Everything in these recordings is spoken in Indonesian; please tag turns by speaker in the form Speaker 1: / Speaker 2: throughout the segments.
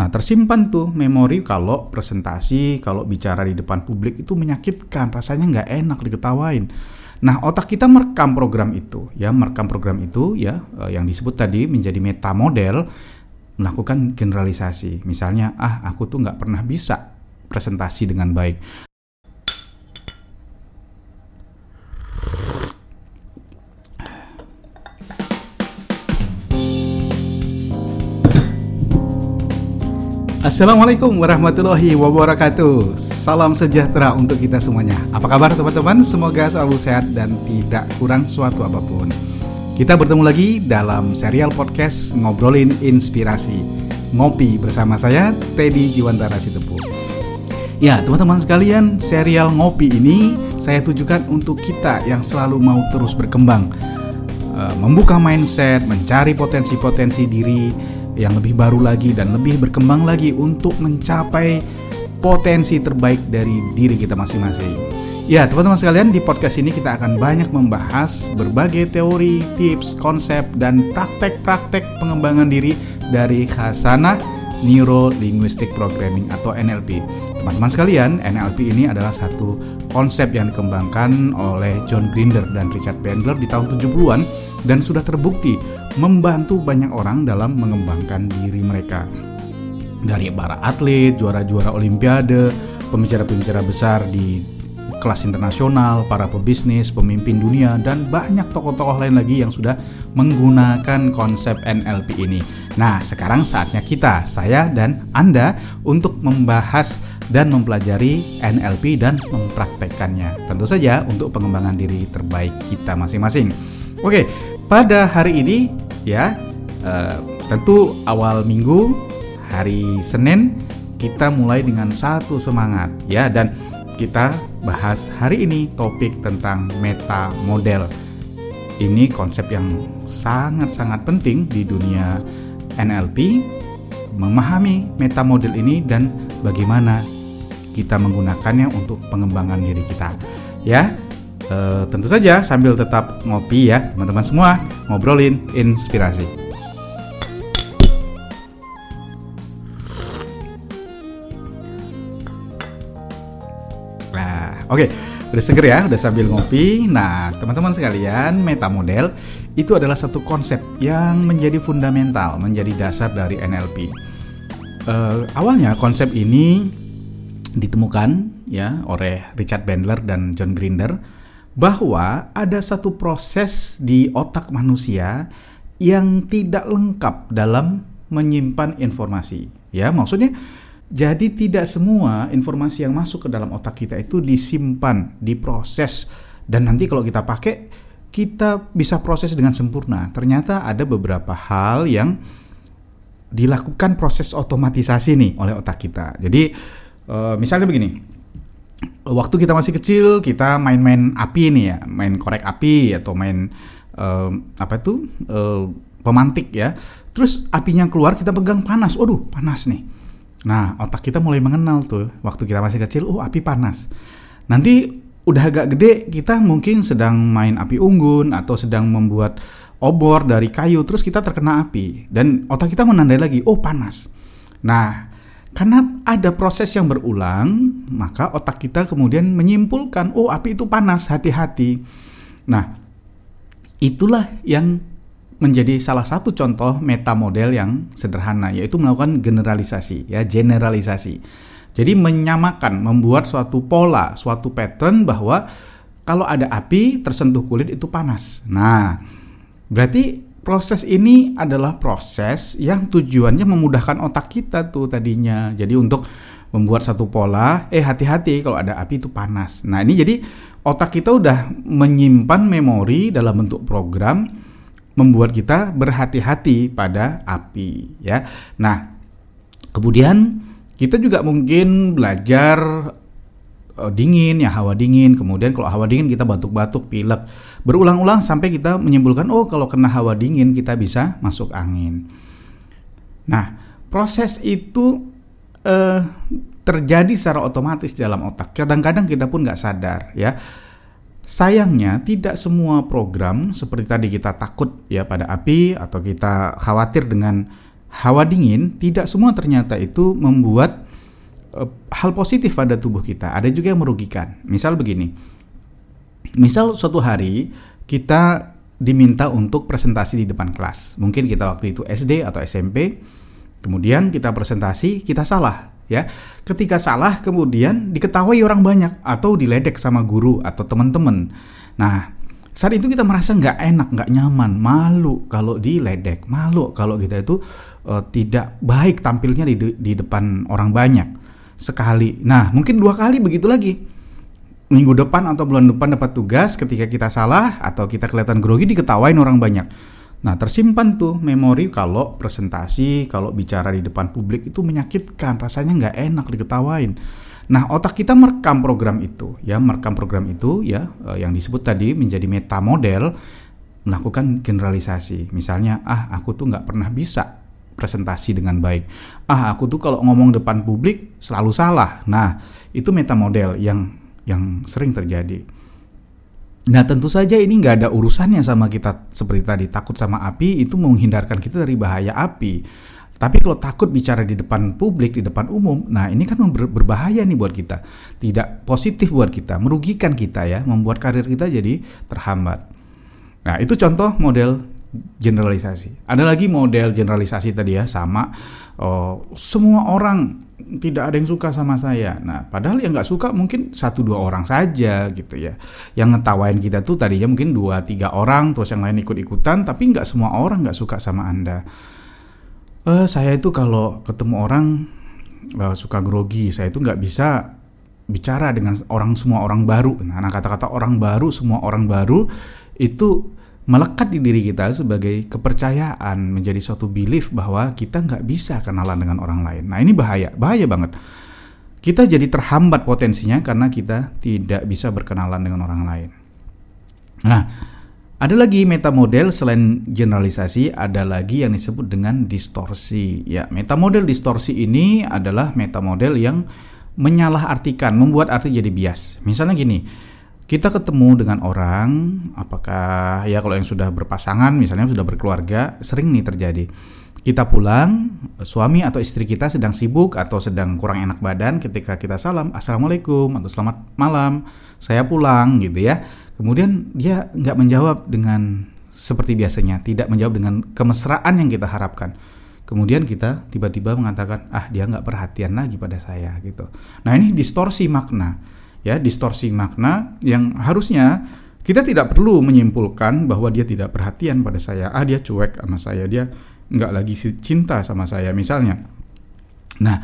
Speaker 1: Nah, tersimpan tuh memori kalau presentasi, kalau bicara di depan publik itu menyakitkan, rasanya nggak enak diketawain. Nah, otak kita merekam program itu, ya, merekam program itu, ya, eh, yang disebut tadi menjadi meta model, melakukan generalisasi. Misalnya, ah, aku tuh nggak pernah bisa presentasi dengan baik. Assalamualaikum warahmatullahi wabarakatuh. Salam sejahtera untuk kita semuanya. Apa kabar teman-teman? Semoga selalu sehat dan tidak kurang suatu apa pun. Kita bertemu lagi dalam serial podcast Ngobrolin Inspirasi. Ngopi bersama saya Teddy Jiwantara Sitepu. Ya, teman-teman sekalian, serial Ngopi ini saya tujukan untuk kita yang selalu mau terus berkembang, eh, membuka mindset, mencari potensi-potensi diri yang lebih baru lagi dan lebih berkembang lagi untuk mencapai potensi terbaik dari diri kita masing-masing. Ya, teman-teman sekalian, di podcast ini kita akan banyak membahas berbagai teori, tips, konsep, dan praktek-praktek pengembangan diri dari Khasana Neuro Linguistic Programming atau NLP. Teman-teman sekalian, NLP ini adalah satu konsep yang dikembangkan oleh John Grinder dan Richard Bandler di tahun 70-an dan sudah terbukti membantu banyak orang dalam mengembangkan diri mereka. Dari para atlet, juara-juara olimpiade, pembicara-pembicara besar di kelas internasional, para pebisnis, pemimpin dunia, dan banyak tokoh-tokoh lain lagi yang sudah menggunakan konsep NLP ini. Nah, sekarang saatnya kita, saya dan Anda, untuk membahas dan mempelajari NLP dan mempraktekkannya. Tentu saja untuk pengembangan diri terbaik kita masing-masing. Oke, pada hari ini ya uh, tentu awal minggu hari Senin kita mulai dengan satu semangat ya dan kita bahas hari ini topik tentang meta model. Ini konsep yang sangat-sangat penting di dunia NLP memahami meta model ini dan bagaimana kita menggunakannya untuk pengembangan diri kita. Ya, Uh, tentu saja sambil tetap ngopi ya teman-teman semua ngobrolin inspirasi. Nah, oke, okay. udah seger ya, udah sambil ngopi. Nah, teman-teman sekalian, meta model itu adalah satu konsep yang menjadi fundamental, menjadi dasar dari NLP. Uh, eh, awalnya konsep ini ditemukan ya oleh Richard Bandler dan John Grinder bahwa ada satu proses di otak manusia yang tidak lengkap dalam menyimpan informasi. Ya, maksudnya jadi tidak semua informasi yang masuk ke dalam otak kita itu disimpan, diproses dan nanti kalau kita pakai kita bisa proses dengan sempurna. Ternyata ada beberapa hal yang dilakukan proses otomatisasi nih oleh otak kita. Jadi uh, misalnya begini, waktu kita masih kecil kita main-main api nih ya, main korek api atau main uh, apa itu uh, pemantik ya. Terus apinya keluar kita pegang panas, waduh panas nih. Nah otak kita mulai mengenal tuh waktu kita masih kecil, oh api panas. Nanti udah agak gede kita mungkin sedang main api unggun atau sedang membuat obor dari kayu terus kita terkena api dan otak kita menandai lagi, oh panas. Nah karena ada proses yang berulang, maka otak kita kemudian menyimpulkan, oh api itu panas, hati-hati. Nah, itulah yang menjadi salah satu contoh meta model yang sederhana, yaitu melakukan generalisasi, ya generalisasi. Jadi menyamakan, membuat suatu pola, suatu pattern bahwa kalau ada api tersentuh kulit itu panas. Nah, berarti proses ini adalah proses yang tujuannya memudahkan otak kita tuh tadinya. Jadi untuk membuat satu pola, eh hati-hati kalau ada api itu panas. Nah, ini jadi otak kita udah menyimpan memori dalam bentuk program membuat kita berhati-hati pada api ya. Nah, kemudian kita juga mungkin belajar uh, dingin ya hawa dingin. Kemudian kalau hawa dingin kita batuk-batuk pilek. Berulang-ulang sampai kita menyimpulkan oh kalau kena hawa dingin kita bisa masuk angin. Nah proses itu uh, terjadi secara otomatis dalam otak. Kadang-kadang kita pun nggak sadar ya. Sayangnya tidak semua program seperti tadi kita takut ya pada api atau kita khawatir dengan hawa dingin tidak semua ternyata itu membuat hal positif pada tubuh kita. Ada juga yang merugikan. Misal begini. Misal suatu hari kita diminta untuk presentasi di depan kelas. Mungkin kita waktu itu SD atau SMP. Kemudian kita presentasi, kita salah ya. Ketika salah kemudian diketahui orang banyak atau diledek sama guru atau teman-teman. Nah, saat itu kita merasa nggak enak, nggak nyaman, malu kalau diledek, malu kalau kita itu uh, tidak baik tampilnya di, di depan orang banyak sekali. Nah, mungkin dua kali begitu lagi. Minggu depan atau bulan depan dapat tugas ketika kita salah atau kita kelihatan grogi diketawain orang banyak. Nah, tersimpan tuh memori kalau presentasi, kalau bicara di depan publik itu menyakitkan, rasanya nggak enak diketawain. Nah, otak kita merekam program itu, ya, merekam program itu, ya, eh, yang disebut tadi menjadi meta model, melakukan generalisasi. Misalnya, ah, aku tuh nggak pernah bisa presentasi dengan baik. Ah, aku tuh kalau ngomong depan publik selalu salah. Nah, itu meta model yang yang sering terjadi. Nah, tentu saja ini nggak ada urusannya sama kita seperti tadi takut sama api itu menghindarkan kita dari bahaya api. Tapi kalau takut bicara di depan publik, di depan umum, nah ini kan ber berbahaya nih buat kita. Tidak positif buat kita, merugikan kita ya, membuat karir kita jadi terhambat. Nah, itu contoh model generalisasi. Ada lagi model generalisasi tadi ya, sama oh, semua orang tidak ada yang suka sama saya. Nah, padahal yang nggak suka mungkin satu dua orang saja gitu ya. Yang ngetawain kita tuh tadinya mungkin dua tiga orang, terus yang lain ikut ikutan, tapi nggak semua orang nggak suka sama anda uh, saya itu kalau ketemu orang uh, suka grogi saya itu nggak bisa bicara dengan orang semua orang baru nah kata-kata orang baru semua orang baru itu melekat di diri kita sebagai kepercayaan menjadi suatu belief bahwa kita nggak bisa kenalan dengan orang lain nah ini bahaya bahaya banget kita jadi terhambat potensinya karena kita tidak bisa berkenalan dengan orang lain nah ada lagi meta model selain generalisasi, ada lagi yang disebut dengan distorsi. Ya, meta model distorsi ini adalah meta model yang menyalahartikan, membuat arti jadi bias. Misalnya gini, kita ketemu dengan orang, apakah ya kalau yang sudah berpasangan, misalnya sudah berkeluarga, sering nih terjadi. Kita pulang, suami atau istri kita sedang sibuk atau sedang kurang enak badan ketika kita salam, Assalamualaikum atau selamat malam, saya pulang gitu ya Kemudian dia nggak menjawab dengan seperti biasanya, tidak menjawab dengan kemesraan yang kita harapkan. Kemudian kita tiba-tiba mengatakan, ah dia nggak perhatian lagi pada saya gitu. Nah ini distorsi makna, ya distorsi makna yang harusnya kita tidak perlu menyimpulkan bahwa dia tidak perhatian pada saya. Ah dia cuek sama saya, dia nggak lagi cinta sama saya misalnya. Nah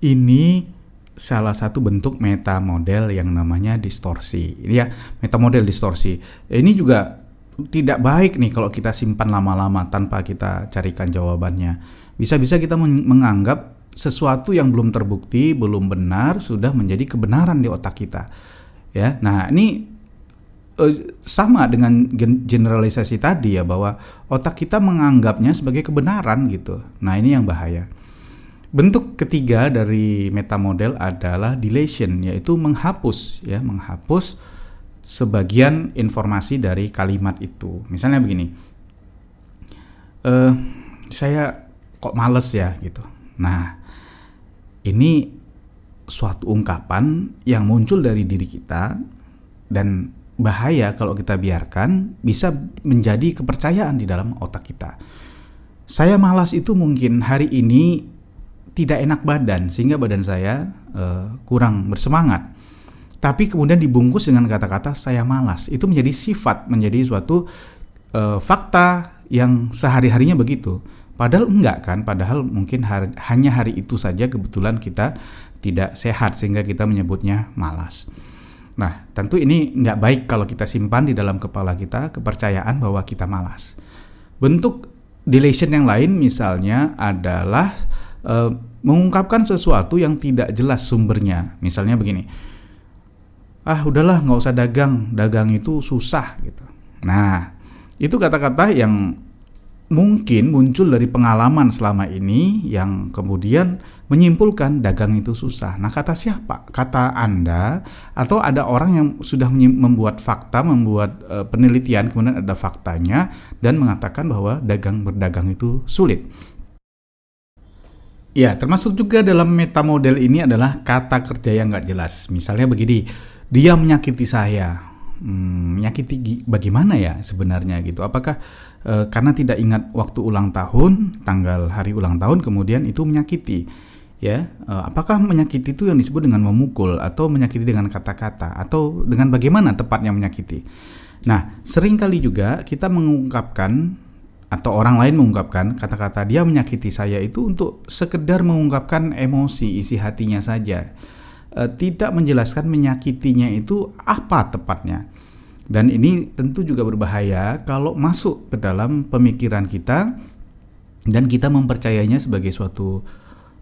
Speaker 1: ini salah satu bentuk meta model yang namanya distorsi. Ya, meta model distorsi. Ini juga tidak baik nih kalau kita simpan lama-lama tanpa kita carikan jawabannya. Bisa-bisa kita menganggap sesuatu yang belum terbukti, belum benar sudah menjadi kebenaran di otak kita. Ya. Nah, ini uh, sama dengan generalisasi tadi ya bahwa otak kita menganggapnya sebagai kebenaran gitu. Nah, ini yang bahaya. Bentuk ketiga dari meta model adalah deletion, yaitu menghapus, ya, menghapus sebagian informasi dari kalimat itu. Misalnya begini, uh, saya kok males ya, gitu. Nah, ini suatu ungkapan yang muncul dari diri kita dan bahaya kalau kita biarkan bisa menjadi kepercayaan di dalam otak kita. Saya malas itu mungkin hari ini tidak enak badan sehingga badan saya uh, kurang bersemangat. Tapi kemudian dibungkus dengan kata-kata saya malas. Itu menjadi sifat, menjadi suatu uh, fakta yang sehari-harinya begitu. Padahal enggak kan, padahal mungkin hari, hanya hari itu saja kebetulan kita tidak sehat sehingga kita menyebutnya malas. Nah, tentu ini nggak baik kalau kita simpan di dalam kepala kita kepercayaan bahwa kita malas. Bentuk delation yang lain misalnya adalah uh, mengungkapkan sesuatu yang tidak jelas sumbernya. Misalnya begini, ah udahlah nggak usah dagang, dagang itu susah gitu. Nah, itu kata-kata yang mungkin muncul dari pengalaman selama ini yang kemudian menyimpulkan dagang itu susah. Nah, kata siapa? Kata Anda atau ada orang yang sudah membuat fakta, membuat uh, penelitian kemudian ada faktanya dan mengatakan bahwa dagang berdagang itu sulit. Ya, termasuk juga dalam meta model ini adalah kata kerja yang nggak jelas. Misalnya begini, dia menyakiti saya. Hmm, menyakiti bagaimana ya sebenarnya gitu? Apakah e, karena tidak ingat waktu ulang tahun, tanggal hari ulang tahun, kemudian itu menyakiti? Ya, e, apakah menyakiti itu yang disebut dengan memukul atau menyakiti dengan kata-kata atau dengan bagaimana tepatnya menyakiti? Nah, sering kali juga kita mengungkapkan atau orang lain mengungkapkan kata-kata dia menyakiti saya itu untuk sekedar mengungkapkan emosi isi hatinya saja e, tidak menjelaskan menyakitinya itu apa tepatnya. Dan ini tentu juga berbahaya kalau masuk ke dalam pemikiran kita dan kita mempercayainya sebagai suatu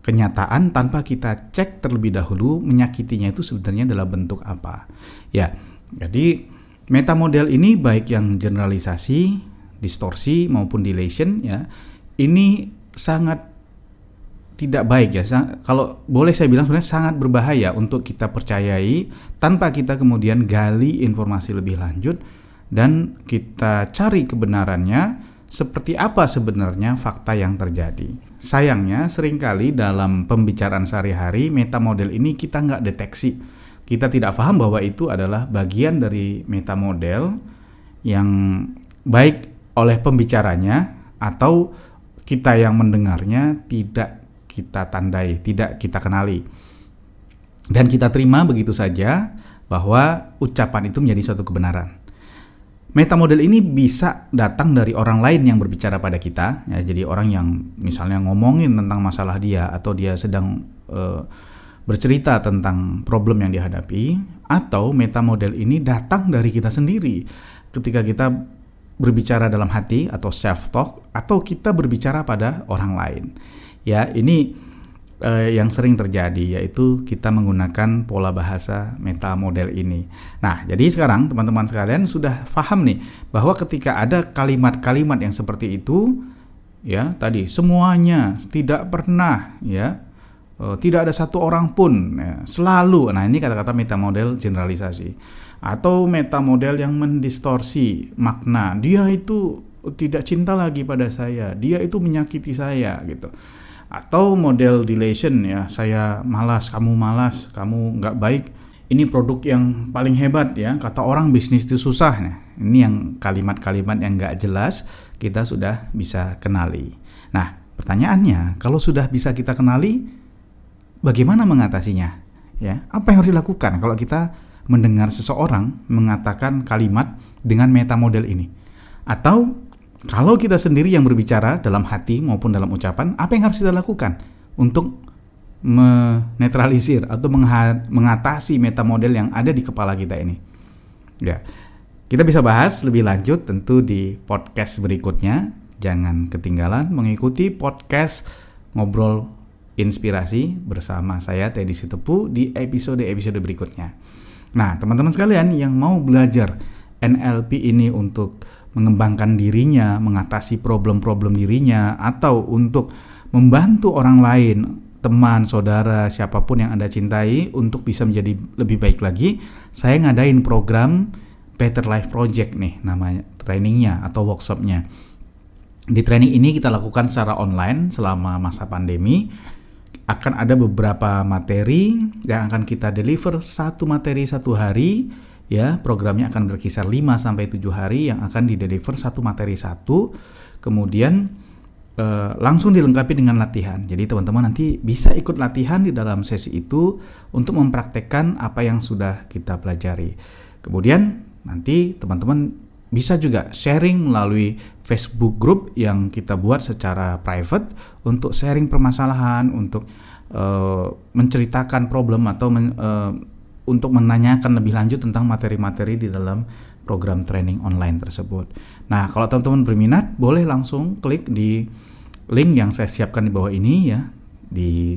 Speaker 1: kenyataan tanpa kita cek terlebih dahulu menyakitinya itu sebenarnya adalah bentuk apa. Ya jadi meta model ini baik yang generalisasi distorsi maupun dilation ya ini sangat tidak baik ya kalau boleh saya bilang sebenarnya sangat berbahaya untuk kita percayai tanpa kita kemudian gali informasi lebih lanjut dan kita cari kebenarannya seperti apa sebenarnya fakta yang terjadi. Sayangnya sering kali dalam pembicaraan sehari-hari meta model ini kita nggak deteksi. Kita tidak paham bahwa itu adalah bagian dari meta model yang baik oleh pembicaranya atau kita yang mendengarnya tidak kita tandai, tidak kita kenali. Dan kita terima begitu saja bahwa ucapan itu menjadi suatu kebenaran. Meta model ini bisa datang dari orang lain yang berbicara pada kita, ya, jadi orang yang misalnya ngomongin tentang masalah dia atau dia sedang uh, bercerita tentang problem yang dihadapi, atau meta model ini datang dari kita sendiri ketika kita berbicara dalam hati atau self talk atau kita berbicara pada orang lain. Ya, ini eh, yang sering terjadi yaitu kita menggunakan pola bahasa meta model ini. Nah, jadi sekarang teman-teman sekalian sudah paham nih bahwa ketika ada kalimat-kalimat yang seperti itu ya, tadi semuanya tidak pernah ya uh, tidak ada satu orang pun ya, selalu. Nah, ini kata-kata meta model generalisasi atau meta model yang mendistorsi makna. Dia itu tidak cinta lagi pada saya, dia itu menyakiti saya gitu. Atau model delation ya, saya malas, kamu malas, kamu nggak baik. Ini produk yang paling hebat ya, kata orang bisnis itu susah. Nah, ini yang kalimat-kalimat yang nggak jelas kita sudah bisa kenali. Nah, pertanyaannya, kalau sudah bisa kita kenali, bagaimana mengatasinya? Ya, apa yang harus dilakukan kalau kita mendengar seseorang mengatakan kalimat dengan meta model ini? Atau kalau kita sendiri yang berbicara dalam hati maupun dalam ucapan, apa yang harus kita lakukan untuk menetralisir atau mengatasi meta model yang ada di kepala kita ini? Ya. Kita bisa bahas lebih lanjut tentu di podcast berikutnya. Jangan ketinggalan mengikuti podcast ngobrol inspirasi bersama saya Teddy Sitepu di episode-episode berikutnya. Nah, teman-teman sekalian yang mau belajar NLP ini untuk mengembangkan dirinya, mengatasi problem-problem dirinya, atau untuk membantu orang lain, teman, saudara, siapa pun yang Anda cintai untuk bisa menjadi lebih baik lagi, saya ngadain program Better Life Project nih namanya trainingnya atau workshopnya. Di training ini kita lakukan secara online selama masa pandemi akan ada beberapa materi yang akan kita deliver satu materi satu hari ya programnya akan berkisar 5 sampai 7 hari yang akan di deliver satu materi satu kemudian eh, langsung dilengkapi dengan latihan. Jadi teman-teman nanti bisa ikut latihan di dalam sesi itu untuk mempraktekkan apa yang sudah kita pelajari. Kemudian nanti teman-teman bisa juga sharing melalui Facebook group yang kita buat secara private untuk sharing permasalahan, untuk uh, menceritakan problem atau men, uh, untuk menanyakan lebih lanjut tentang materi-materi di dalam program training online tersebut. Nah, kalau teman-teman berminat, boleh langsung klik di link yang saya siapkan di bawah ini ya di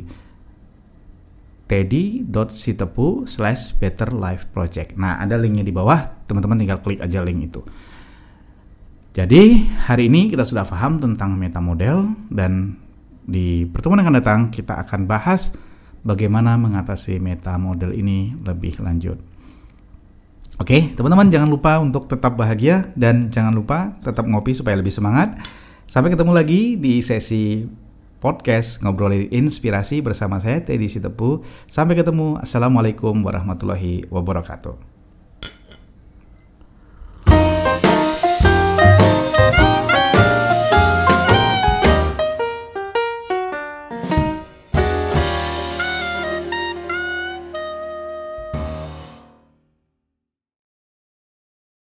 Speaker 1: teddy.sitepu slash better life project. Nah, ada linknya di bawah, teman-teman tinggal klik aja link itu. Jadi, hari ini kita sudah paham tentang meta model dan di pertemuan yang akan datang kita akan bahas bagaimana mengatasi meta model ini lebih lanjut. Oke, teman-teman jangan lupa untuk tetap bahagia dan jangan lupa tetap ngopi supaya lebih semangat. Sampai ketemu lagi di sesi podcast ngobrolin inspirasi bersama saya Teddy Sitepu. Sampai ketemu. Assalamualaikum warahmatullahi wabarakatuh.